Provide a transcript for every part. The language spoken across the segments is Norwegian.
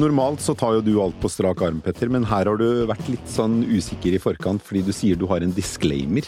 Normalt så tar jo du alt på strak arm, Petter, men her har du vært litt sånn usikker i forkant fordi du sier du har en disclaimer.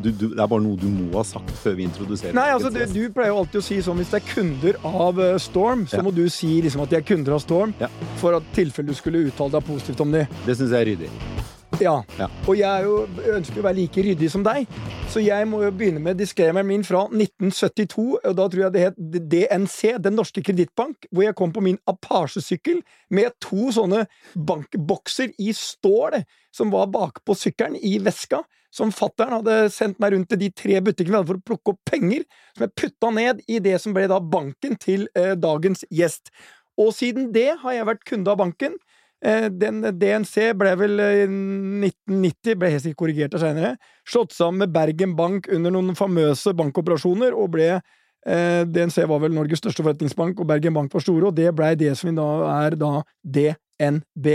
Du, du, det er bare noe du må ha sagt før vi introduserer. Nei, altså du, du, pleier jo alltid å si sånn hvis det er kunder av uh, Storm, så ja. må du si liksom at de er kunder av Storm, ja. for at tilfelle du skulle uttale deg positivt om de. Det syns jeg er ryddig. Ja. ja. Og jeg jo, ønsker å være like ryddig som deg, så jeg må jo begynne med diskremeren min fra 1972. og Da tror jeg det het DNC, Den norske kredittbank, hvor jeg kom på min Apache-sykkel med to sånne bankbokser i stål som var bakpå sykkelen, i veska. Som fattern hadde sendt meg rundt til de tre butikkene vi hadde for å plukke opp penger, som jeg putta ned i det som ble da banken til eh, dagens gjest. Og siden det har jeg vært kunde av banken. Eh, den DNC ble vel i 1990, ble helt sikkert korrigert senere, slått sammen med Bergen Bank under noen famøse bankoperasjoner, og ble eh, DNC var vel Norges største forretningsbank, og Bergen Bank var store, og det blei det som da er da DNB.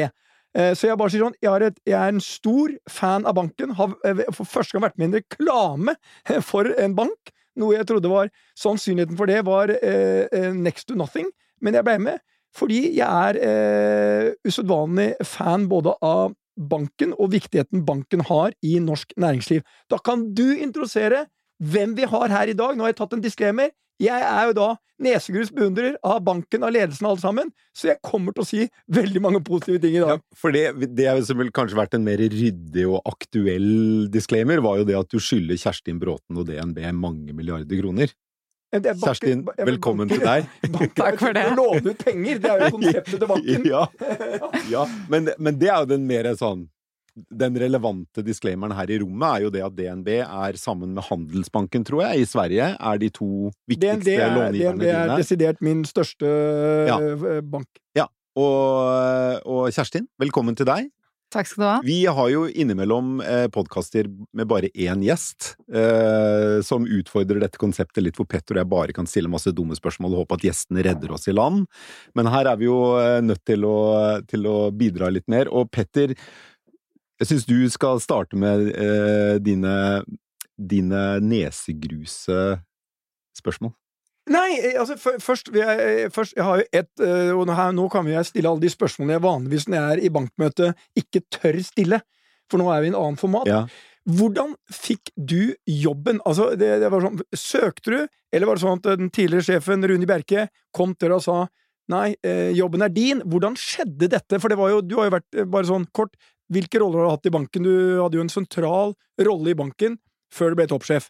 Eh, så jeg bare sier sånn, jeg, et, jeg, er en stor fan av banken, har for første gang vært med i en reklame for en bank, noe jeg trodde var Sannsynligheten for det var eh, next to nothing, men jeg ble med. Fordi jeg er eh, usedvanlig fan både av banken og viktigheten banken har i norsk næringsliv. Da kan du introdusere hvem vi har her i dag. Nå har jeg tatt en disclaimer. Jeg er jo da nesegrus beundrer av banken, av ledelsen alt sammen, så jeg kommer til å si veldig mange positive ting i dag. Ja, for det, det som ville kanskje vært en mer ryddig og aktuell disclaimer, var jo det at du skylder Kjerstin Bråten og DNB mange milliarder kroner. Kjerstin, velkommen til deg. Takk for det. Å låne ut penger, det er jo konseptet til banken. Ja, ja. Men, men, det er jo den mer sånn Den relevante disclaimeren her i rommet er jo det at DNB er sammen med Handelsbanken, tror jeg, i Sverige, er de to viktigste långiverne dine. DNB er desidert min største ja. Eh, bank. Ja. Og, og Kjerstin, velkommen til deg. Takk skal du ha. Vi har jo innimellom eh, podkaster med bare én gjest, eh, som utfordrer dette konseptet litt, hvor Petter og jeg bare kan stille masse dumme spørsmål og håpe at gjestene redder oss i land. Men her er vi jo eh, nødt til å, til å, bidra litt mer. Og Petter, jeg syns du skal starte med eh, dine, dine nesegruse spørsmål. Nei, eh, altså først, jeg, først Jeg har jo ett eh, Og her, nå kan jeg stille alle de spørsmålene jeg vanligvis når jeg er i bankmøte ikke tør stille. For nå er vi i en annen format. Ja. Hvordan fikk du jobben? Altså, det, det, var sånn Søkte du, eller var det sånn at den tidligere sjefen Rune Bjerke kom til deg og sa nei, eh, jobben er din? Hvordan skjedde dette? For det var jo, du har jo vært bare sånn kort Hvilke roller har du hatt i banken? Du hadde jo en sentral rolle i banken før du ble toppsjef.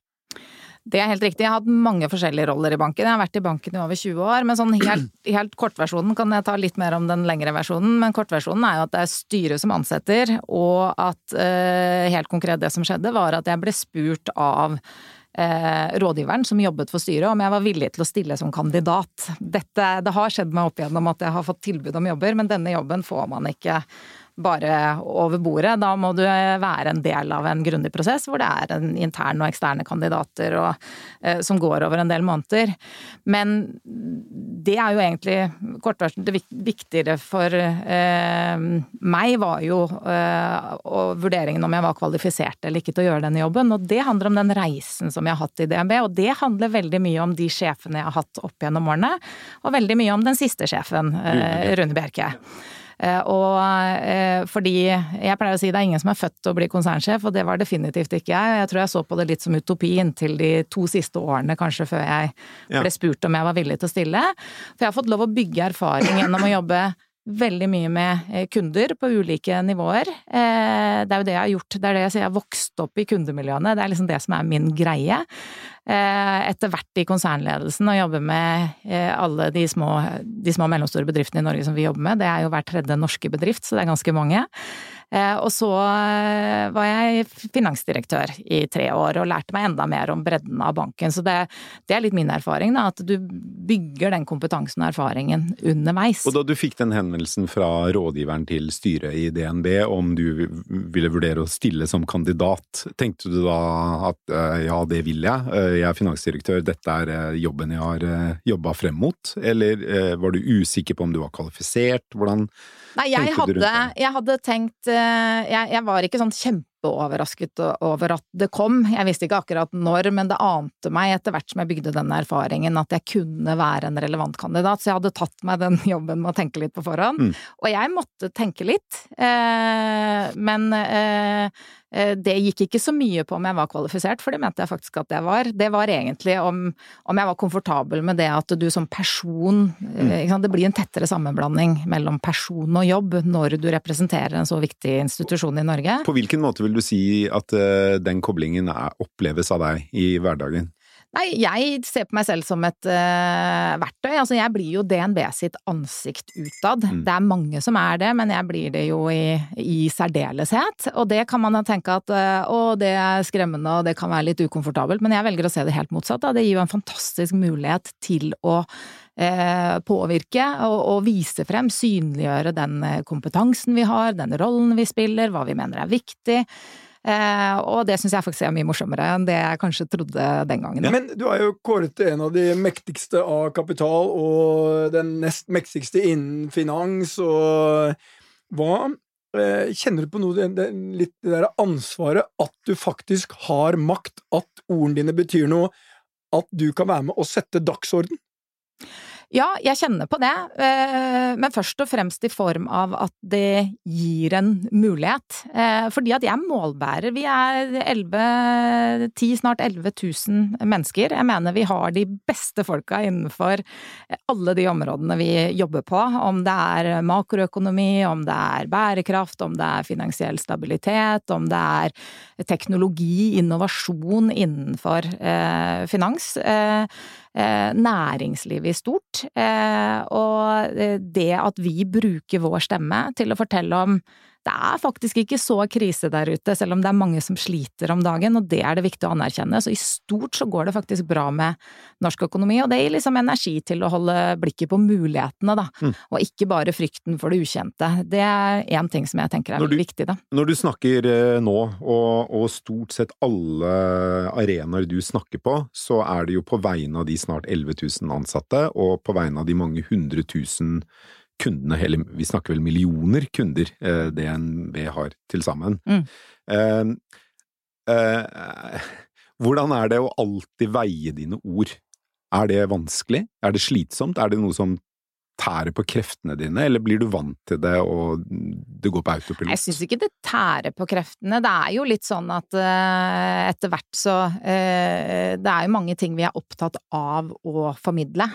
Det er helt riktig. Jeg har hatt mange forskjellige roller i banken. Jeg har vært i banken i over 20 år. Men sånn helt, helt kortversjonen kan jeg ta litt mer om den lengre versjonen. Men kortversjonen er jo at det er styret som ansetter, og at eh, helt konkret det som skjedde, var at jeg ble spurt av eh, rådgiveren som jobbet for styret, om jeg var villig til å stille som kandidat. Dette, det har skjedd meg opp igjennom at jeg har fått tilbud om jobber, men denne jobben får man ikke bare over bordet. Da må du være en del av en grundig prosess hvor det er en interne og eksterne kandidater og, eh, som går over en del måneder. Men det er jo egentlig kortversjonen Det viktigere for eh, meg var jo eh, vurderingen om jeg var kvalifisert eller ikke til å gjøre denne jobben. Og det handler om den reisen som jeg har hatt i DNB, og det handler veldig mye om de sjefene jeg har hatt opp gjennom årene, og veldig mye om den siste sjefen, eh, Rune Bjerke. Eh, og eh, fordi jeg pleier å si det er ingen som er født til å bli konsernsjef, og det var definitivt ikke jeg. Jeg tror jeg så på det litt som utopi inntil de to siste årene, kanskje før jeg ble spurt om jeg var villig til å stille. For jeg har fått lov å bygge erfaring gjennom å jobbe veldig mye med eh, kunder på ulike nivåer. Det er jo det jeg har gjort. Det er det jeg sier, jeg har vokst opp i kundemiljøene. Det er liksom det som er min greie. Eh, etter hvert i konsernledelsen og jobbe med eh, alle de små, de små og mellomstore bedriftene i Norge som vi jobber med. Det er jo hver tredje norske bedrift, så det er ganske mange. Eh, og så var jeg finansdirektør i tre år og lærte meg enda mer om bredden av banken. Så det, det er litt min erfaring, da, at du bygger den kompetansen og erfaringen underveis. Og da du fikk den henvendelsen fra rådgiveren til styret i DNB om du ville vurdere å stille som kandidat, tenkte du da at ja, det vil jeg? jeg er finansdirektør, dette er eh, jobben jeg har eh, jobba frem mot? Eller eh, var du usikker på om du var kvalifisert? Hvordan Nei, jeg hadde, jeg hadde tenkt jeg, jeg, var ikke sånn kjempeoverrasket over at det kom. Jeg visste ikke akkurat når, men det ante meg etter hvert som jeg bygde den erfaringen at jeg kunne være en relevant kandidat, så jeg hadde tatt meg den jobben med å tenke litt på forhånd. Mm. Og jeg måtte tenke litt, eh, men eh, Eh, det gikk ikke så mye på om jeg var kvalifisert, for det mente jeg faktisk at jeg var. Det var egentlig om, om jeg var komfortabel med det at du som person mm. Det blir en tettere sammenblanding mellom person og jobb når du representerer en så viktig institusjon i Norge. På hvilken måte vil du si at den koblingen er, oppleves av deg i hverdagen? Nei, jeg ser på meg selv som et uh, verktøy. Altså, jeg blir jo DNB sitt ansikt utad. Mm. Det er mange som er det, men jeg blir det jo i, i særdeleshet. Og det kan man tenke at uh, å, det er skremmende og det kan være litt ukomfortabelt, men jeg velger å se det helt motsatt. Da. Det gir jo en fantastisk mulighet til å uh, påvirke og, og, vise frem, synliggjøre den kompetansen vi har, den rollen vi spiller, hva vi mener er viktig. Eh, og det syns jeg faktisk er mye morsommere enn det jeg kanskje trodde den gangen. Ja. Men du er jo kåret til en av de mektigste av kapital, og den nest mektigste innen finans, og hva eh, Kjenner du på noe, det, litt det der ansvaret at du faktisk har makt, at ordene dine betyr noe, at du kan være med og sette dagsorden? Ja, jeg kjenner på det, eh, men først og fremst i form av at det gir en mulighet. Eh, fordi at jeg er målbærer. Vi er 11, 10, snart 11 000 mennesker. Jeg mener vi har de beste folka innenfor alle de områdene vi jobber på. Om det er makroøkonomi, om det er bærekraft, om det er finansiell stabilitet, om det er teknologi, innovasjon innenfor eh, finans. Eh, næringslivet i stort. Eh, og eh, det at vi bruker vår stemme til å fortelle om det er faktisk ikke så krise der ute, selv om det er mange som sliter om dagen, og det er det viktig å anerkjenne. Så i stort så går det faktisk bra med norsk økonomi, og det gir liksom energi til å holde blikket på mulighetene, da, mm. og ikke bare frykten for det ukjente. Det er én ting som jeg tenker er du, viktig, da. Når du snakker eh, nå, og, og stort sett alle arenaer du snakker på, så er det jo på vegne av de snart 11 000 ansatte, og på vegne av de mange hundre tusen kundene, hele, vi snakker vel millioner kunder eh, DNB har til sammen. Mm. Eh, eh, hvordan er det å alltid veie dine ord? Er det vanskelig? Er det slitsomt? Er det noe som tærer på kreftene dine, eller blir du vant til det og det går på autopilot? Jeg syns ikke det tærer på kreftene. Det er jo litt sånn at uh, etter hvert så uh, Det er jo mange ting vi er opptatt av å formidle.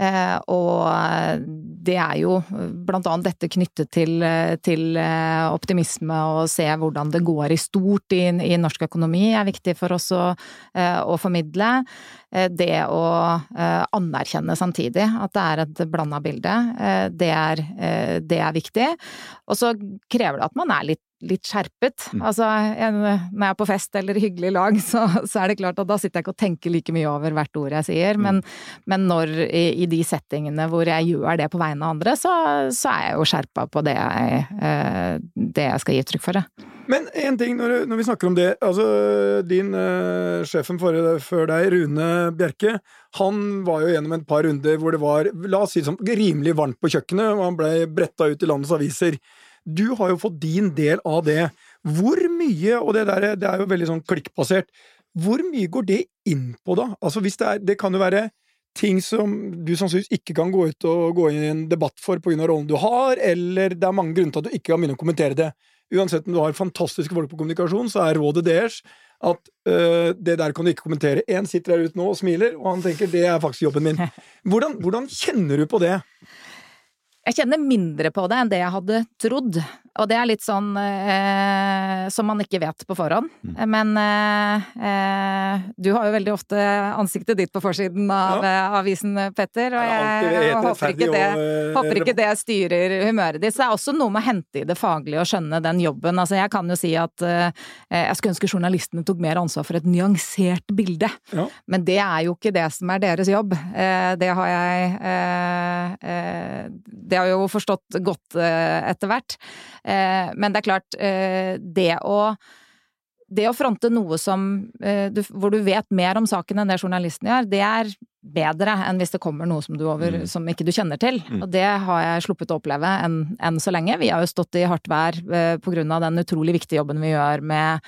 Eh, og det er jo blant annet dette knyttet til, til eh, optimisme og se hvordan det går i stort i, i norsk økonomi er viktig for oss å, eh, å formidle. Det å anerkjenne samtidig at det er et blanda bilde, det er, det er viktig. Og så krever det at man er litt litt skjerpet. Mm. Altså, en, når jeg er på fest eller hyggelig lag, så, så, er det klart at da sitter jeg ikke og tenker like mye over hvert ord jeg sier, mm. men, men når i, i, de settingene hvor jeg gjør det på vegne av andre, så, så er jeg jo skjerpa på det jeg, eh, det jeg skal gi uttrykk for. Det. Men én ting når, når, vi snakker om det. altså Din eh, sjefen for, før deg, Rune Bjerke, han var jo gjennom et par runder hvor det var la oss si sånn, rimelig varmt på kjøkkenet, og han blei bretta ut i landets aviser. Du har jo fått din del av det. Hvor mye, og det, der, det er jo veldig sånn klikkbasert, hvor mye går det inn på, da? Altså hvis det er Det kan jo være ting som du sannsynligvis ikke kan gå ut og gå inn i en debatt for pga. rollen du har, eller det er mange grunner til at du ikke kan begynne å kommentere det. Uansett om du har fantastiske folk på kommunikasjon, så er rådet deres at øh, det der kan du ikke kommentere. Én sitter der ute nå og smiler, og han tenker det er faktisk jobben min. Hvordan, hvordan kjenner du på det? Jeg kjenner mindre på det enn det jeg hadde trodd. Og det er litt sånn eh, som man ikke vet på forhånd. Mm. Men eh, eh, du har jo veldig ofte ansiktet ditt på forsiden av ja. Eh, avisen, Petter. Og jeg, jeg håper, ikke det, og, håper ikke det styrer humøret ditt. Så det er også noe med å hente i det faglige og skjønne den jobben. Altså, jeg kan jo si at eh, jeg skulle ønske journalistene tok mer ansvar for et nyansert bilde. Ja. Men det er jo ikke det som er deres jobb. Eh, det har jeg Det har jeg jo forstått godt etter hvert. Eh, men det er klart, eh, det å det å fronte noe som, eh, hvor du vet mer om saken enn det journalisten gjør, det er bedre enn hvis det kommer noe som, du over, Mm. som ikke du kjenner til. Mm. Og det har jeg sluppet å oppleve enn enn så lenge. Vi har jo stått i hardt vær eh, på grunn av den utrolig viktige jobben vi gjør med,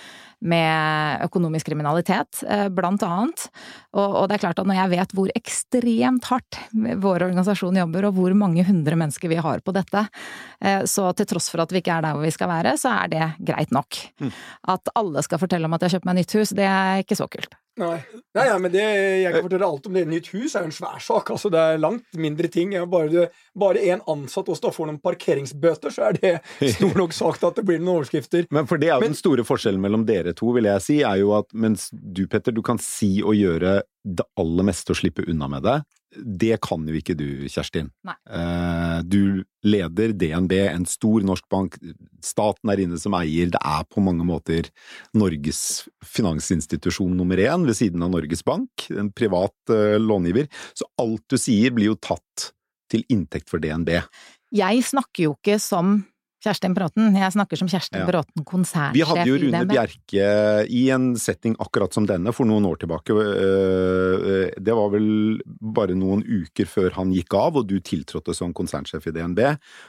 med økonomisk kriminalitet, eh, blant annet. Og, og det er klart at når jeg vet hvor ekstremt hardt vår organisasjon jobber, og hvor mange hundre mennesker vi har på dette, eh, så til tross for at vi ikke er der hvor vi skal være, så er det greit nok. Mm. At alle skal fortelle om at de har kjøpt meg nytt hus, det er ikke så kult. Nei. Nei, ja, men det, jeg kan fortelle alt om det. Nytt hus er jo en svær sak. Altså, det er langt mindre ting. Bare, bare en ansatt hos deg får noen parkeringsbøter, så er det stor nok sak til at det blir noen overskrifter. Men for det er jo Men- den store forskjellen mellom dere to, vil jeg si, er jo at mens du, Petter, du kan si og gjøre det aller meste og slippe unna med det, det kan jo ikke du, Kjerstin. Nei. Eh, Du leder DNB, en stor norsk bank. Staten er inne som eier. Det er på mange måter Norges finansinstitusjon nummer én, ved siden av Norges Bank. En privat eh, långiver. Så alt du sier blir jo tatt til inntekt for DNB. Jeg snakker jo ikke som Kjerstin Bråten, jeg snakker som Kjerstin Ja. Bråten, konsernsjef i Vi hadde jo Rune Bjerke i en setting akkurat som denne for noen år tilbake. Øh, Det var vel bare noen uker før han gikk av og du tiltrådte som konsernsjef i DNB,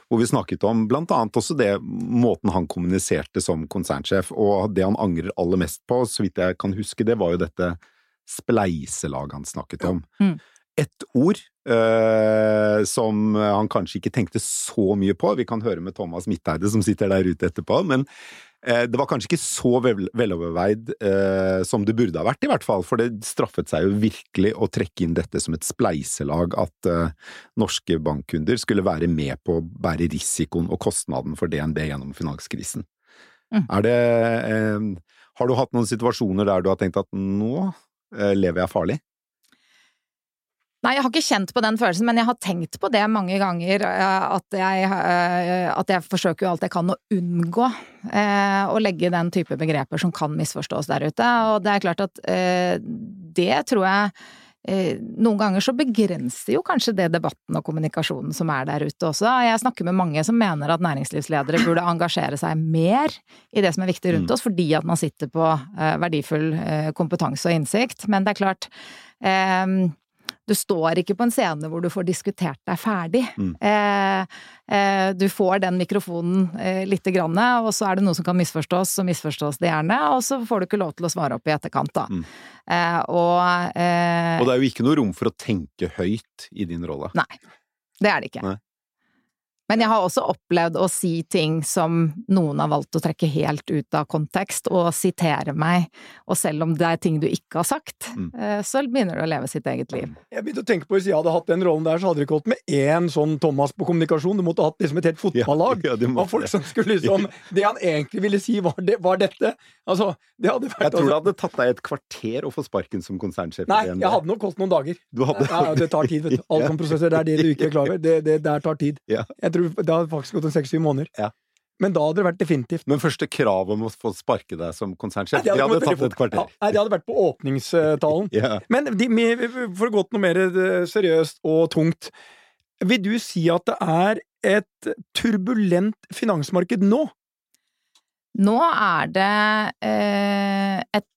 hvor vi snakket om blant annet også det måten han kommuniserte som konsernsjef, og det han angrer aller mest på, så vidt jeg kan huske, det var jo dette spleiselaget han snakket om. Mm. Ett ord eh, som han kanskje ikke tenkte så mye på, vi kan høre med Thomas Midteide som sitter der ute etterpå, men Eh, Det var kanskje ikke så vel, veloverveid eh, som det burde ha vært, i hvert fall, for det straffet seg jo virkelig å trekke inn dette som et spleiselag, at eh, norske bankkunder skulle være med på å bære risikoen og kostnaden for DNB gjennom finanskrisen. Mm. Er det eh, Har du hatt noen situasjoner der du har tenkt at nå eh, lever jeg farlig? Nei, jeg har ikke kjent på den følelsen, men jeg har tenkt på det mange ganger. eh, At jeg, eh, at jeg forsøker jo alt jeg kan å unngå eh, å legge den type begreper som kan misforstås der ute. Og det er klart at det tror jeg noen ganger så begrenser jo kanskje det debatten og kommunikasjonen som er der ute også. Jeg snakker med mange som mener at næringslivsledere burde engasjere seg mer i det som er viktig rundt Mm. oss, fordi at man sitter på verdifull kompetanse og innsikt. Men det er klart du står ikke på en scene hvor du får diskutert deg ferdig. Mm. Eh, eh, du får den mikrofonen eh, lite grann, og så er det noe som kan misforstås, så misforstås det gjerne, og så får du ikke lov til å svare opp i etterkant, da. Mm. Eh, og, eh, Og det er jo ikke noe rom for å tenke høyt i din rolle. Nei. det er det ikke. Nei. Men jeg har også opplevd å si ting som noen har valgt å trekke helt ut av kontekst, og sitere meg, og selv om det er ting du ikke har sagt, Mm. eh, så begynner du å leve sitt eget liv. Jeg begynte å tenke på Hvis jeg hadde hatt den rollen der, så hadde det ikke holdt med én sånn Thomas på kommunikasjon. Du måtte hatt liksom et helt fotballag Ja, ja, av folk som skulle liksom Det han egentlig ville si, var, det, var dette. Altså, det hadde vært Jeg tror det altså, hadde tatt deg et kvarter å få sparken som konsernsjef. Nei, jeg hadde nok holdt noen dager. Du hadde Ja, det tar tid, vet du. Alle sånne prosesser, det er det du ikke er klar over. Det, det der tar tid. Ja. Jeg tror Det hadde faktisk gått en seks-syv måneder. Ja. Men da hadde det vært definitivt. Men første krav om å få sparke deg som konsernsjef, det hadde tatt et kvarter. Ja, nei, det hadde vært på åpningstalen. Ja. Men de, for å gå til noe mer eh, seriøst og tungt. Vil du si at det er et turbulent finansmarked nå? Nå er det eh, et,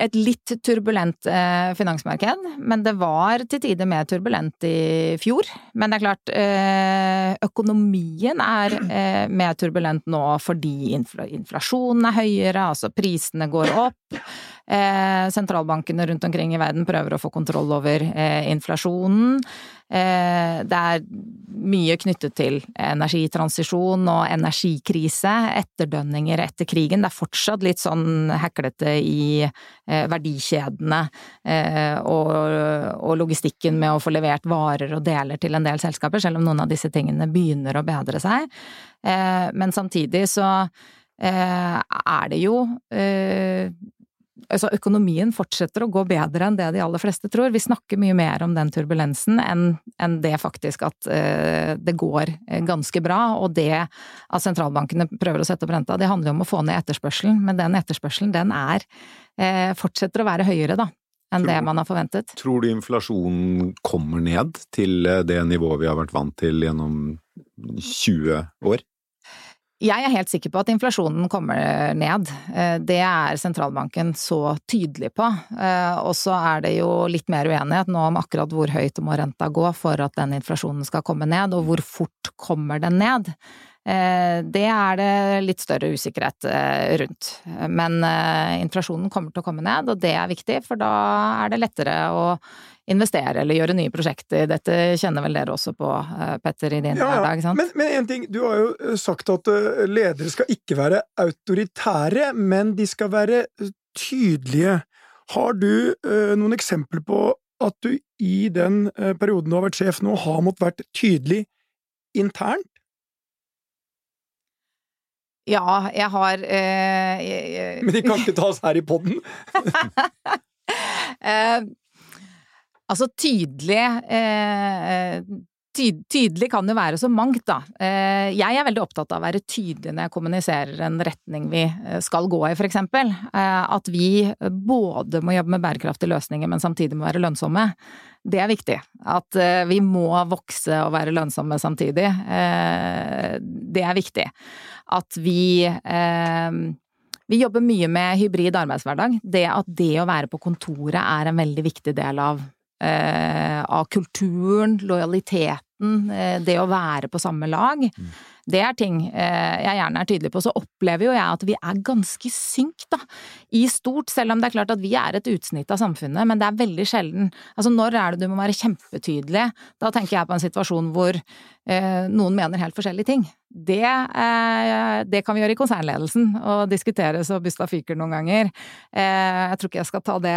et litt turbulent eh, finansmarked, men det var til tider mer turbulent i fjor. Men det er klart, eh, økonomien er eh, mer turbulent nå fordi infl inflasjonen er høyere, altså prisene går opp. Eh, sentralbankene rundt omkring i verden prøver å få kontroll over eh, inflasjonen. Eh, det er mye knyttet til energitransisjon og energikrise, etterdønninger etter krigen. Det er fortsatt litt sånn heklete i verdikjedene eh, og, og logistikken med å få levert varer og deler til en del selskaper, selv om noen av disse tingene begynner å bedre seg. Eh, men samtidig så eh, er det jo eh, Altså, økonomien fortsetter å gå bedre enn det de aller fleste tror. Vi snakker mye mer om den turbulensen enn, enn det faktisk at eh, det går eh, ganske bra. Og det at sentralbankene prøver å sette opp renta, det handler jo om å få ned etterspørselen. Men den etterspørselen, den er eh, fortsetter å være høyere, da. Enn det man har forventet. Tror du inflasjonen kommer ned til eh, det nivået vi har vært vant til gjennom 20 år? Jeg er helt sikker på at inflasjonen kommer ned. Eh, det er sentralbanken så tydelig på. Eh, og så er det jo litt mer uenighet nå om akkurat hvor høyt må renta gå for at den inflasjonen skal komme ned, og hvor fort kommer den ned. Eh, det er det litt større usikkerhet rundt. Men inflasjonen kommer til å komme ned, og det er viktig, for da er det lettere å investere eller gjøre nye prosjekter. Dette kjenner vel dere også på, eh, Petter, i din ja, hverdag? sant? Men, men en ting, du har jo eh, sagt at eh, ledere skal ikke være autoritære, men de skal være tydelige. Har du uh, noen eksempler på at du i den uh, perioden du har vært sjef nå, har måttet vært tydelig internt? Ja, jeg har uh, jeg, jeg... Men de kan ikke tas her i poden? Altså tydelig eh, tyd, Tydelig kan jo være så mangt, da. Eh, jeg er veldig opptatt av å være tydelig når jeg kommuniserer en retning vi eh, skal gå i, for eksempel. Eh, at vi både må jobbe med bærekraftige løsninger, men samtidig må være lønnsomme. Det er viktig. At eh, vi må vokse og være lønnsomme samtidig. Eh, det er viktig. At vi vi jobber mye med hybrid arbeidshverdag. Det at det å være på kontoret er en veldig viktig del av eh, av kulturen, lojaliteten, eh, det å være på samme lag. Mm. Det er ting eh, jeg gjerne er tydelig på. Så opplever jo jeg at vi er ganske synk, da, i stort, selv om det er klart at vi er et utsnitt av samfunnet, men det er veldig sjelden. Altså når er det du må være kjempetydelig? Da tenker jeg på en situasjon hvor eh, noen mener helt forskjellige ting. Det, eh, det, kan vi gjøre i konsernledelsen, og diskutere så busta fyker noen ganger. Eh, jeg tror ikke jeg skal ta det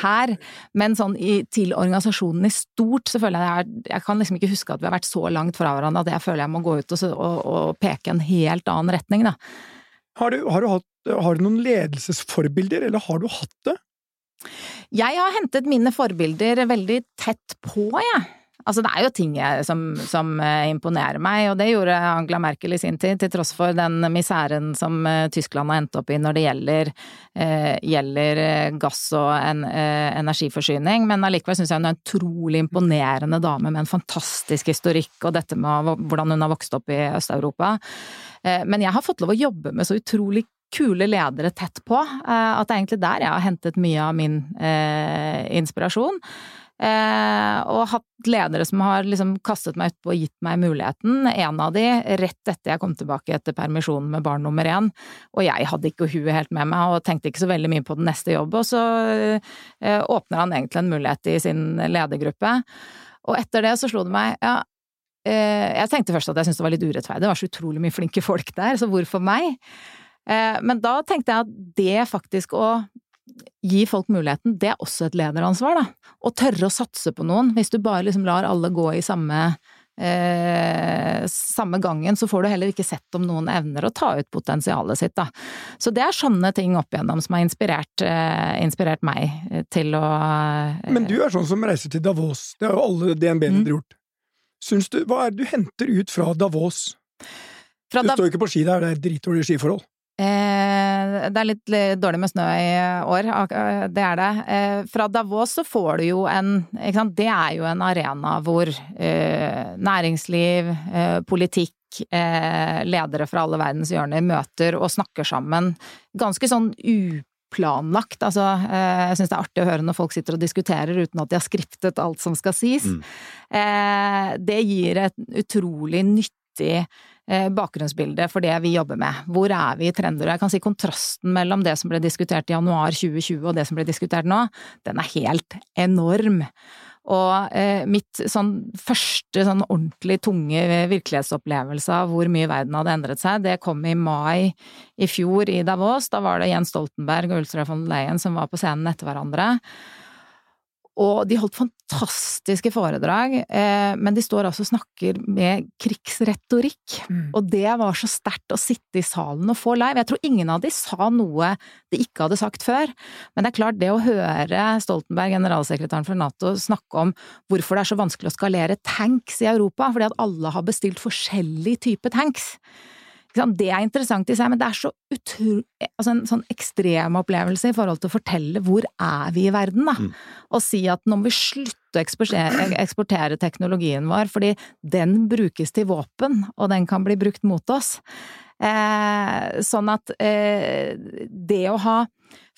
her, men sånn i, til organisasjonen i stort, så føler jeg jeg, jeg kan liksom ikke huske at vi har vært så langt fra hverandre at jeg føler jeg må gå ut og, og, og peke en helt annen retning, da. Har du, har, du hatt, har du noen ledelsesforbilder, eller har du hatt det? Jeg har hentet mine forbilder veldig tett på, jeg. Altså, det er jo ting som, som, eh, imponerer meg, og det gjorde Angela Merkel i sin tid, til tross for den misæren som eh, Tyskland har endt opp i når det gjelder, eh, gjelder gass og en, eh, energiforsyning. Men allikevel syns jeg hun er en utrolig imponerende dame med en fantastisk historikk og dette med hvordan hun har vokst opp i Øst-Europa. Eh, men jeg har fått lov å jobbe med så utrolig kule ledere tett på, eh, at det er egentlig der jeg har hentet mye av min inspirasjon. Eh, og hatt ledere som har liksom kastet meg utpå og gitt meg muligheten. En av de rett etter jeg kom tilbake etter permisjonen med barn nummer én. Og jeg hadde ikke huet helt med meg og tenkte ikke så veldig mye på den neste jobb. Og så eh, åpner han egentlig en mulighet i sin ledergruppe. Og etter det så slo det meg ja, eh, jeg tenkte først at jeg syntes det var litt urettferdig, det var så utrolig mye flinke folk der, så hvorfor meg? Men da tenkte jeg at det faktisk å gi folk muligheten, det er også et lederansvar, da. Å tørre å satse på noen. Hvis du bare liksom lar alle gå i samme eh, samme gangen, så får du heller ikke sett om noen evner å ta ut potensialet sitt, da. Så det er sånne ting opp igjennom som har inspirert, eh, inspirert meg eh, til å eh, Men du er sånn som reiser til Davos, det har jo alle DNB-ledere mm. gjort. Syns du, hva er det du henter ut fra Davos? Fra du står jo ikke på ski der, det er dritdårlige skiforhold. Eh, det er litt dårlig med snø i år, det er det. Eh, fra Davos så får du jo en ikke sant, Det er jo en arena hvor eh, næringsliv, politikk, ledere fra alle verdens hjørner møter og snakker sammen. Ganske sånn uplanlagt. Altså, jeg syns det er artig å høre når folk sitter og diskuterer uten at de har skriptet alt som skal sies. Mm. Det gir et utrolig nyttig Eh, bakgrunnsbildet for det vi jobber med. Hvor er vi i trender? Jeg kan si kontrasten mellom det som ble diskutert i januar 2020 og det som ble diskutert nå, den er helt enorm. Og eh, mitt sånn første sånn ordentlig tunge virkelighetsopplevelse av hvor mye verden hadde endret seg, det kom i mai i fjor i Davos. Da var det Jens Stoltenberg og Ulstra von Leyen som var på scenen etter hverandre. Og de holdt fantastiske foredrag, eh, men de står altså og snakker med krigsretorikk. Mm. Og det var så sterkt å sitte i salen og få live. Jeg tror ingen av de sa noe de ikke hadde sagt før. Men det er klart, det å høre Stoltenberg, generalsekretæren for Nato, snakke om hvorfor det er så vanskelig å skalere tanks i Europa, fordi at alle har bestilt forskjellig type tanks. Det er interessant i seg, men det er så utro... altså en sånn ekstrem opplevelse i forhold til å fortelle hvor er vi i verden, da. Mm. Og si at nå må vi slutte å eksportere, eksportere teknologien vår, fordi den brukes til våpen, og den kan bli brukt mot oss. Eh, sånn at eh, det å ha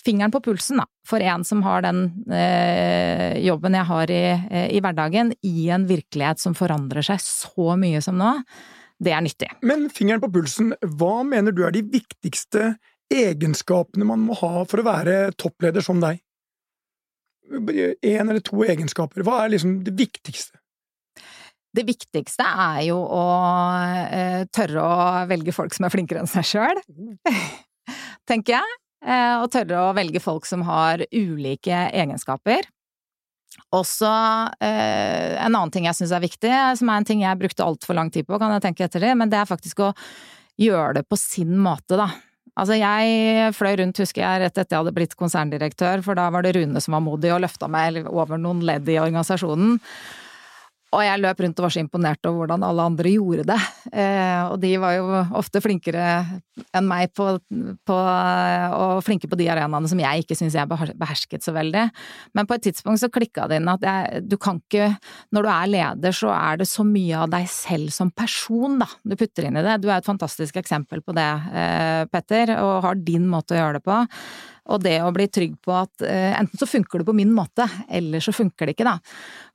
fingeren på pulsen, da, for en som har den eh, jobben jeg har i, eh, i hverdagen, i en virkelighet som forandrer seg så mye som nå, det er nyttig. Men fingeren på pulsen, hva mener du er de viktigste egenskapene man må ha for å være toppleder som deg? En eller to egenskaper. Hva er liksom det viktigste? Det viktigste er jo å eh, tørre å velge folk som er flinkere enn seg sjøl, tenker jeg. Eh, og tørre å velge folk som har ulike egenskaper. Også eh, en annen ting jeg syns er viktig, som er en ting jeg brukte altfor lang tid på, kan jeg tenke etter det, men det er faktisk å gjøre det på sin måte, da. Altså, jeg fløy rundt, husker jeg, rett etter jeg hadde blitt konserndirektør, for da var det Rune som var modig og løfta meg over noen ledd i organisasjonen. Og jeg løp rundt og var så imponert over hvordan alle andre gjorde det. Eh, og de var jo ofte flinkere enn meg på, på og flinke på de arenaene som jeg ikke syns jeg behersket så veldig. Men på et tidspunkt så klikka det inn at jeg, du kan ikke Når du er leder, så er det så mye av deg selv som person, da, du putter inn i det. Du er et fantastisk eksempel på det, eh, Petter, og har din måte å gjøre det på. Og det å bli trygg på at eh, enten så funker det på min måte, eller så funker det ikke, da.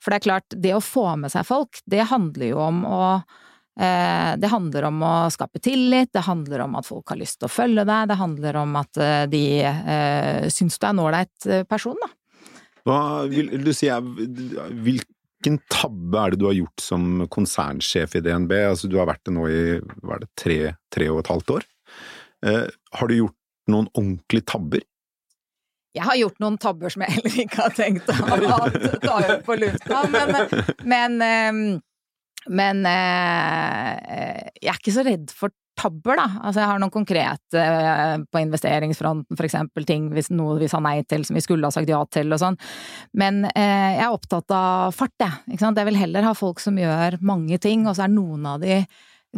For det er klart, det å få med seg folk, det handler jo om å eh, det handler om å skape tillit, det handler om at folk har lyst til å følge deg, det handler om at eh, de eh, syns du er en ålreit person, da. Hva vil du si er Hvilken tabbe er det du har gjort som konsernsjef i DNB? Altså, du har vært det nå i hva er det, tre, tre og et halvt år. Eh, har du gjort noen ordentlige tabber? Jeg har gjort noen tabber som jeg heller ikke har tenkt å ta opp på lufta, men, men, ehm, men eh, jeg er ikke så redd for tabber, da. Altså, jeg har noen konkrete eh, på investeringsfronten, for eksempel ting hvis noe vi sa nei til som vi skulle ha sagt ja til og sånn. Men eh, jeg er opptatt av fart, jeg. Ikke sant? Jeg vil heller ha folk som gjør mange ting, og så er noen av de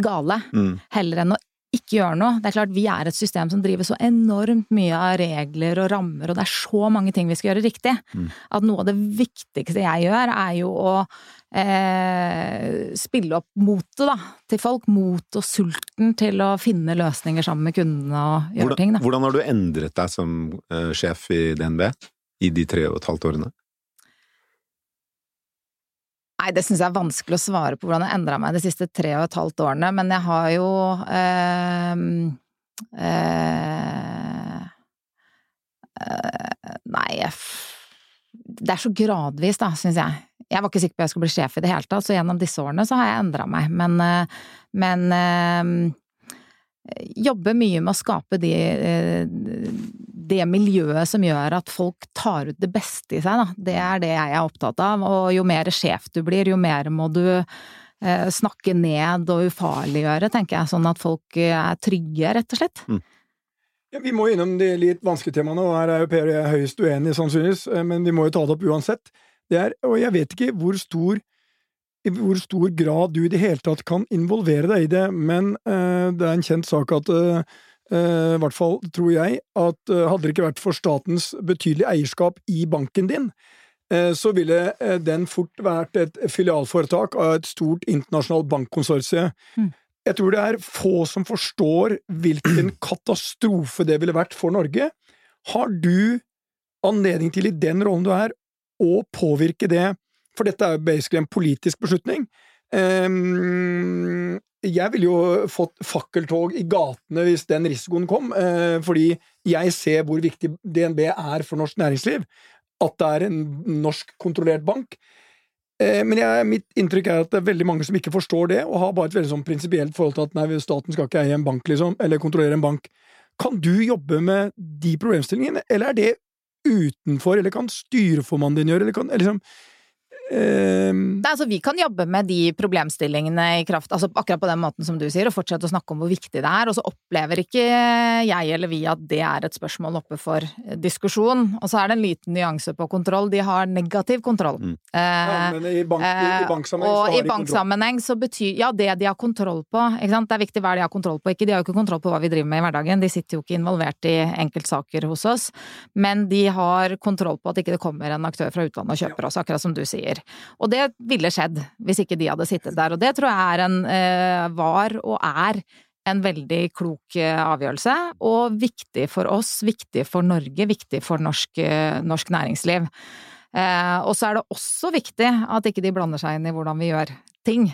gale, mm. heller enn å ikke gjør noe. Det er klart, Vi er et system som driver så enormt mye av regler og rammer, og det er så mange ting vi skal gjøre riktig. Mm. At noe av det viktigste jeg gjør, er jo å eh, spille opp motet til folk. Mot og sulten til å finne løsninger sammen med kundene og gjøre hvordan, ting. Da. Hvordan har du endret deg som eh, sjef i DNB i de tre og et halvt årene? Nei, det syns jeg er vanskelig å svare på hvordan jeg endra meg de siste tre og et halvt årene, men jeg har jo øh, øh, øh, Nei, jeg Det er så gradvis, da, syns jeg. Jeg var ikke sikker på at jeg skulle bli sjef i det hele tatt, så gjennom disse årene så har jeg endra meg, men, eh, men øh, jobber mye med å skape de det miljøet som gjør at folk tar ut det beste i seg, da. Det er det jeg er opptatt av. Og jo mer sjef du blir, jo mer må du eh, snakke ned og ufarliggjøre, tenker jeg. Sånn at folk eh, er trygge, rett og slett. Mm. Ja, vi må innom de litt vanskelige temaene, og her er jo Per og jeg høyst uenige, sannsynligvis, eh, men vi må jo ta det opp uansett. Det er, og jeg vet ikke hvor stor i hvor stor grad du i det hele tatt kan involvere deg i det, men uh, det er en kjent sak at uh, i hvert fall tror jeg, at eh, hadde det ikke vært for statens betydelige eierskap i banken din, eh, så ville den fort vært et filialforetak av et stort internasjonalt bankkonsortie. Mm. Jeg tror det er få som forstår hvilken katastrofe det ville vært for Norge. Har du anledning til, i den rollen du er, å påvirke det, for dette er jo basically en politisk beslutning, um, jeg ville jo fått fakkeltog i gatene hvis den risikoen kom, eh, fordi jeg ser hvor viktig DNB er for norsk næringsliv. At det er en norskkontrollert bank. Eh, men jeg, mitt inntrykk er at det er veldig mange som ikke forstår det, og har bare et veldig sånn prinsipielt forhold til at nei, staten skal ikke eie en bank, liksom, eller kontrollere en bank. Kan du jobbe med de problemstillingene, eller er det utenfor, eller kan styreformannen din gjøre, eller kan liksom Um, Nei, altså, vi kan jobbe med de problemstillingene i kraft, altså akkurat på den måten som du sier, og fortsette å snakke om hvor viktig det er. Og så opplever ikke jeg eller vi at det er et spørsmål oppe for diskusjon. Og så er det en liten nyanse på kontroll. De har negativ kontroll. Mm. ja, men i, bank, i i banksammenheng og i banksammenheng så betyr Ja, det de har kontroll på. Ikke sant? Det er viktig hva de har kontroll på. Ikke, de har jo ikke kontroll på hva vi driver med i hverdagen. De sitter jo ikke involvert i enkeltsaker hos oss. Men de har kontroll på at ikke det kommer en aktør fra utlandet og kjøper oss, akkurat som du sier. Og det ville skjedd hvis ikke de hadde sittet der. Og det tror jeg en, eh, var og er en veldig klok avgjørelse, og viktig for oss, viktig for Norge, viktig for norsk, norsk næringsliv. Eh, og så er det også viktig at ikke de blander seg inn i hvordan vi gjør ting.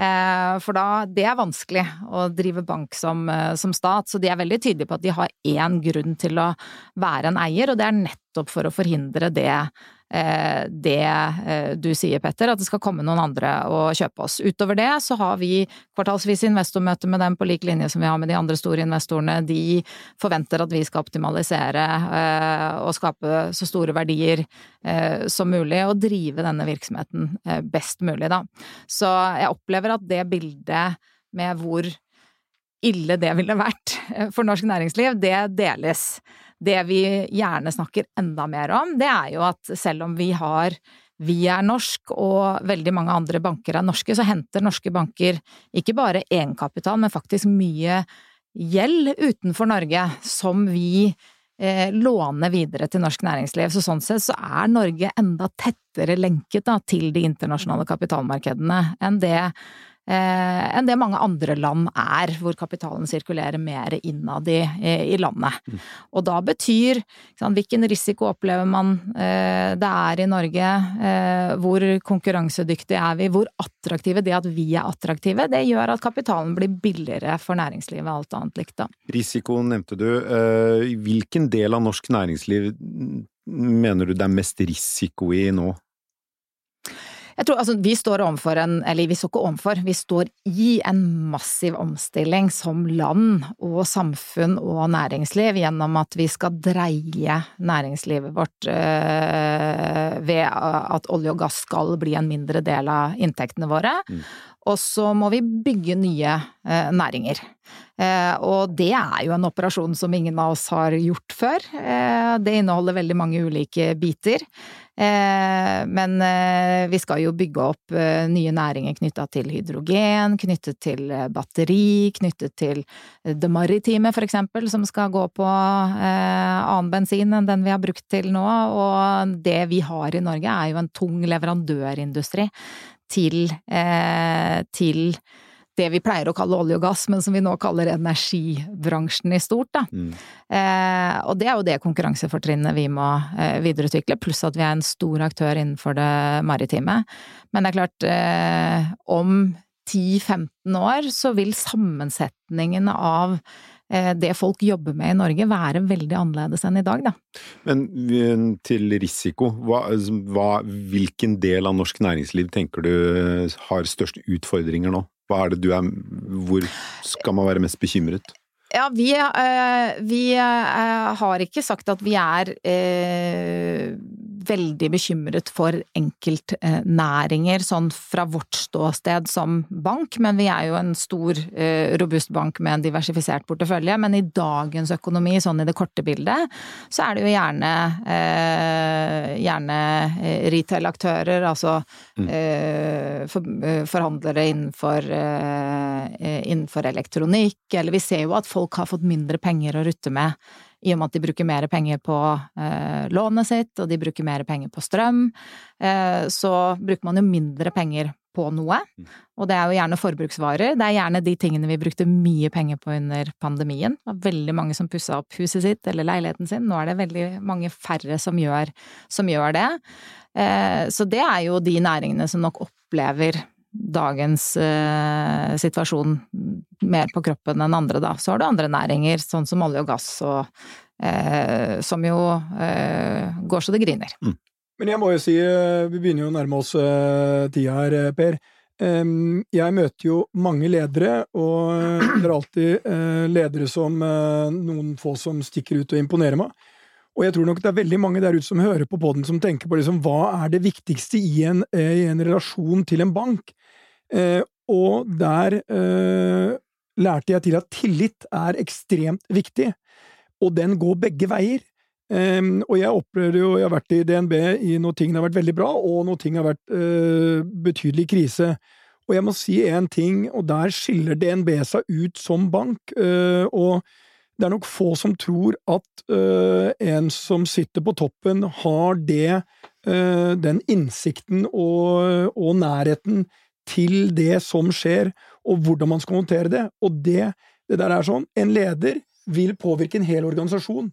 Eh, for da, det er vanskelig å drive bank som, eh, som, stat, så de er veldig tydelige på at de har én grunn til å være en eier, og det er nettopp for å forhindre det Eh, det eh, du sier, Petter, at det skal komme noen andre og kjøpe oss. Utover det så har vi kvartalsvis investormøte med dem på lik linje som vi har med de andre store investorene. De forventer at vi skal optimalisere eh, og skape så store verdier som mulig, og drive denne virksomheten best mulig, da. Så jeg opplever at det bildet med hvor ille det ville vært for norsk næringsliv, det deles. Det vi gjerne snakker enda mer om, det er jo at selv om vi har vi er norsk og veldig mange andre banker er norske, så henter norske banker ikke bare egenkapital, men faktisk mye gjeld utenfor Norge som vi eh, låner videre til norsk næringsliv. Så sånn sett så er Norge enda tettere lenket da, til de internasjonale kapitalmarkedene enn det enn det mange andre land er, hvor kapitalen sirkulerer mer innad i, i landet. Mm. Og da betyr sant, hvilken risiko opplever man eh, det er i Norge, eh, hvor konkurransedyktige er vi, hvor attraktive Det at vi er attraktive, det gjør at kapitalen blir billigere for næringslivet, alt annet likt da. Risiko nevnte du. Eh, hvilken del av norsk næringsliv mener du det er mest risiko i nå? Jeg tror altså vi står overfor en, eller vi står ikke overfor, vi står i en massiv omstilling som land og samfunn og næringsliv gjennom at vi skal dreie næringslivet vårt øh, ved at olje og gass skal bli en mindre del av inntektene våre. Mm. Og så må vi bygge nye eh, næringer. Eh, og det er jo en operasjon som ingen av oss har gjort før. Eh, det inneholder veldig mange ulike biter. Eh, men vi skal jo bygge opp nye næringer knytta til hydrogen, knyttet til batteri, knyttet til det maritime for eksempel, som skal gå på annen bensin enn den vi har brukt til nå. Og det vi har i Norge er jo en tung leverandørindustri til, til det vi pleier å kalle olje og gass, men som vi nå kaller energibransjen i stort, da. Mm. Eh, og det er jo det konkurransefortrinnet vi må eh, videreutvikle, pluss at vi er en stor aktør innenfor det maritime. Men det er klart, eh, om 10-15 år så vil sammensetningen av eh, det folk jobber med i Norge være veldig annerledes enn i dag, da. Men eh, til risiko, hva, hva, hvilken del av norsk næringsliv tenker du har størst utfordringer nå? Hva er det du er Hvor skal man være mest bekymret? Ja, vi, øh, vi øh, har ikke sagt at vi er øh, veldig bekymret for enkeltnæringer sånn fra vårt ståsted som bank, men vi er jo en stor, eh, robust bank med en diversifisert portefølje. Men i dagens økonomi, sånn i det korte bildet, så er det jo gjerne, eh, gjerne eh, retail-aktører, altså mm. forhandlere innenfor, innenfor elektronikk, eller vi ser jo at folk har fått mindre penger å rutte med i og med at de bruker mer penger på eh, lånet sitt, og de bruker mer penger på strøm, eh, så bruker man jo mindre penger på noe. Mm. Og det er jo gjerne forbruksvarer. Det er gjerne de tingene vi brukte mye penger på under pandemien. Det var veldig mange som pussa opp huset sitt eller leiligheten sin. Nå er det veldig mange færre som gjør, som gjør det. Eh, så det er jo de næringene som nok opplever dagens eh, situasjon mer på kroppen enn andre, da. Så har du andre næringer, sånn som olje og gass, og, eh, som jo eh, går så det griner. Mm. Men jeg må jo si, eh, vi begynner jo å nærme oss uh, tida her, eh, Per. Jeg møter jo mange ledere, og det er alltid ledere som noen få som stikker ut og imponerer meg. Og jeg tror nok det er veldig mange der ute som hører på poden, som tenker på liksom, hva er det viktigste i en, i en relasjon til en bank? Eh, og der eh, lærte jeg til at tillit er ekstremt viktig, og den går begge veier. Um, og jeg opplever jo, jeg har vært i DNB i når ting har vært veldig bra, og når ting har vært uh, betydelig krise. Og jeg må si én ting, og der skiller DNB seg ut som bank. Uh, og det er nok få som tror at uh, en som sitter på toppen, har det, den innsikten og, og nærheten til det som skjer, og hvordan man skal håndtere det. Og det Det der er sånn. En leder vil påvirke en hel organisasjon.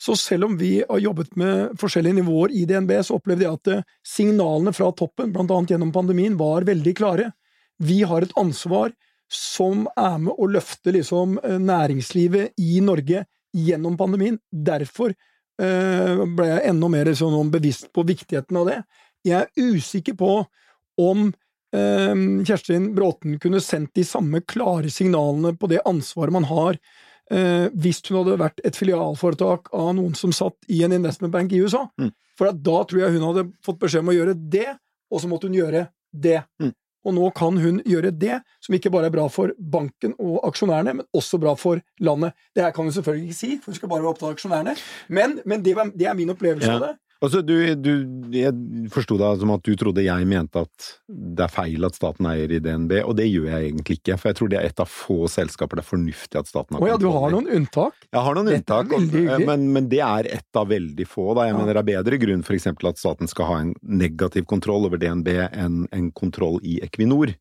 Så selv om vi har jobbet med forskjellige nivåer i DNB, så opplevde jeg at eh, signalene fra toppen, blant annet gjennom pandemien, var veldig klare. Vi har et ansvar som er med å løfte liksom, eh, næringslivet i Norge gjennom pandemien. Derfor eh, ble jeg enda mer sånn, bevisst på viktigheten av det. Jeg er usikker på om eh, Kjerstin Bråten kunne sendt de samme klare signalene på det ansvaret man har eh, hvis hun hadde vært et filialforetak av noen som satt i en investmentbank i USA. Mm. For da tror jeg hun hadde fått beskjed om å gjøre det, og så måtte hun gjøre det. Mm. Og nå kan hun gjøre det, som ikke bare er bra for banken og aksjonærene, men også bra for landet. Det her kan hun selvfølgelig ikke si, for hun skal bare være opptatt av aksjonærene. Men, men det, var, det, er min opplevelse Ja. av det. Altså, du, du, jeg forsto deg som at du trodde jeg mente at det er feil at staten eier i DNB, og det gjør jeg egentlig ikke. For jeg tror det er et av få selskaper det er fornuftig at staten har Å ja, du har noen unntak? Jeg har noen Dette unntak, og- men, men det er ett av veldig få. Da. Jeg Ja. mener det er bedre grunn for eksempel at staten skal ha en negativ kontroll over DNB enn en kontroll i Equinor.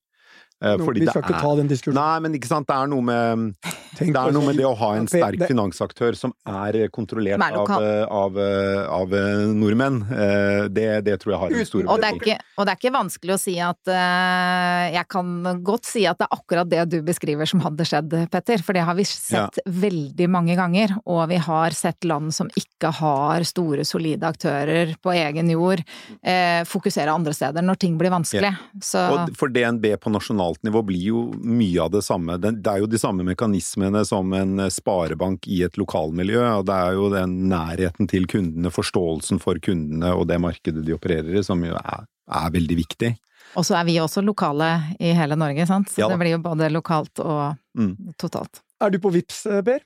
Eh, fordi vi det skal ikke er- ta den diskusjonen. Nei, men ikke sant, det er noe med, Tenk det er noe med det å ha en sterk det- finansaktør som er kontrollert er av, av, av, nordmenn. Eh, Det, det tror jeg har en stor Og er ikke, og det er ikke vanskelig å si at eh, Jeg kan godt si at det er akkurat det du beskriver som hadde skjedd, Petter. For det har vi sett veldig mange ganger. Og vi har sett land som ikke har store, solide aktører på egen jord, eh, fokusere andre steder når ting blir vanskelig. Så Og for DNB på nasjonalt nivå blir jo mye av det samme. Det er jo de samme mekanismene som en sparebank i et lokalmiljø, og det er jo den nærheten til kundene, forståelsen for kundene og det markedet de opererer i, som jo er, er veldig viktig. Og så er vi også lokale i hele Norge, sant. Så Ja det blir jo både lokalt og Mm. totalt. Er du på Vips, eh, Per?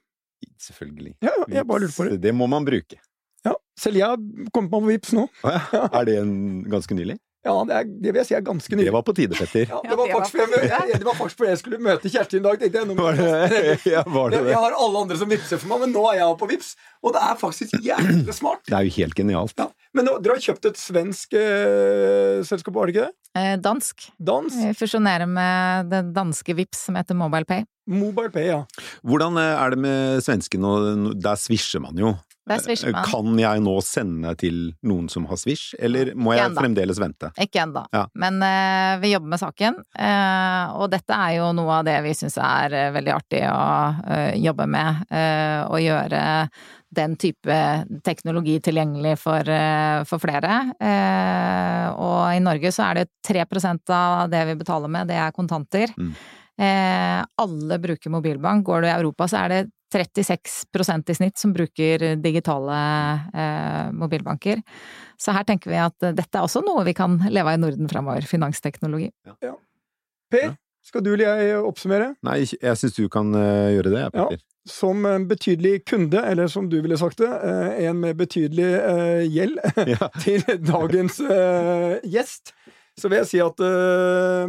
Selvfølgelig. Ja, jeg bare lurte på det. Det må man bruke. Ja. Selv jeg har kommet meg på Vips nå. Ja. Er det en ganske nylig? Ja, det, er, det vil jeg si er ganske Det var på tide, Petter. Ja, Ja, det, var det var faktisk fordi jeg, det var faktisk fordi jeg skulle møte Kjersti i dag. tenkte jeg. Var det, ja, var det Jeg har alle andre som vipser for meg, men nå er jeg på Vips. Og det er faktisk jævlig smart. Det er jo helt genialt. Ja. Men nå, dere har kjøpt et svensk eh, selskap, var det ikke det? Eh, dansk. Dans? Vi fusjonerer med det danske Vips som heter MobilePay. MobilePay, ja. Hvordan eh, er det med svenskene? Der svisjer man jo. Kan jeg nå sende til noen som har Swish, eller må jeg fremdeles vente? Ikke ennå, Ja. men uh, vi jobber med saken. Uh, og dette er jo noe av det vi syns er uh, veldig artig å jobbe med. å gjøre den type teknologi tilgjengelig for, for flere. Og i Norge så er det 3% av det vi betaler med, det er kontanter. Mm. Eh, alle bruker mobilbank. Går du i Europa så er det 36% i snitt som bruker digitale eh, mobilbanker. Så her tenker vi at dette er også noe vi kan leve av i Norden fremover. Finansteknologi. Per, skal du eller jeg oppsummere? Nei, jeg syns du kan eh, gjøre det, Ja. Som en betydelig kunde, eller som du ville sagt det, eh, en med betydelig eh, gjeld Ja. til dagens eh, gjest, så vil jeg si at uh,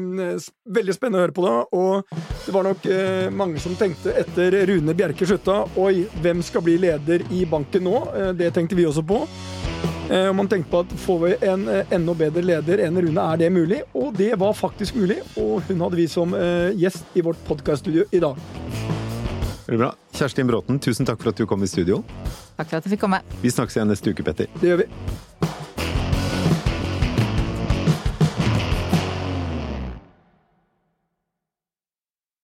Veldig spennende å høre på det. Og det var nok uh, mange som tenkte etter Rune Bjerke slutta Oi, hvem skal bli leder i banken nå? Uh, det tenkte vi også på. Eh, og man tenkte på at får vi en enda bedre leder enn Rune, er det mulig? Og det var faktisk mulig, og hun hadde vi som gjest i vårt podkaststudio i dag. Veldig bra. Kjerstin Bråten, tusen takk for at du kom i studio. Takk for at jeg fikk komme. Vi snakkes igjen neste uke, Petter. Det gjør vi.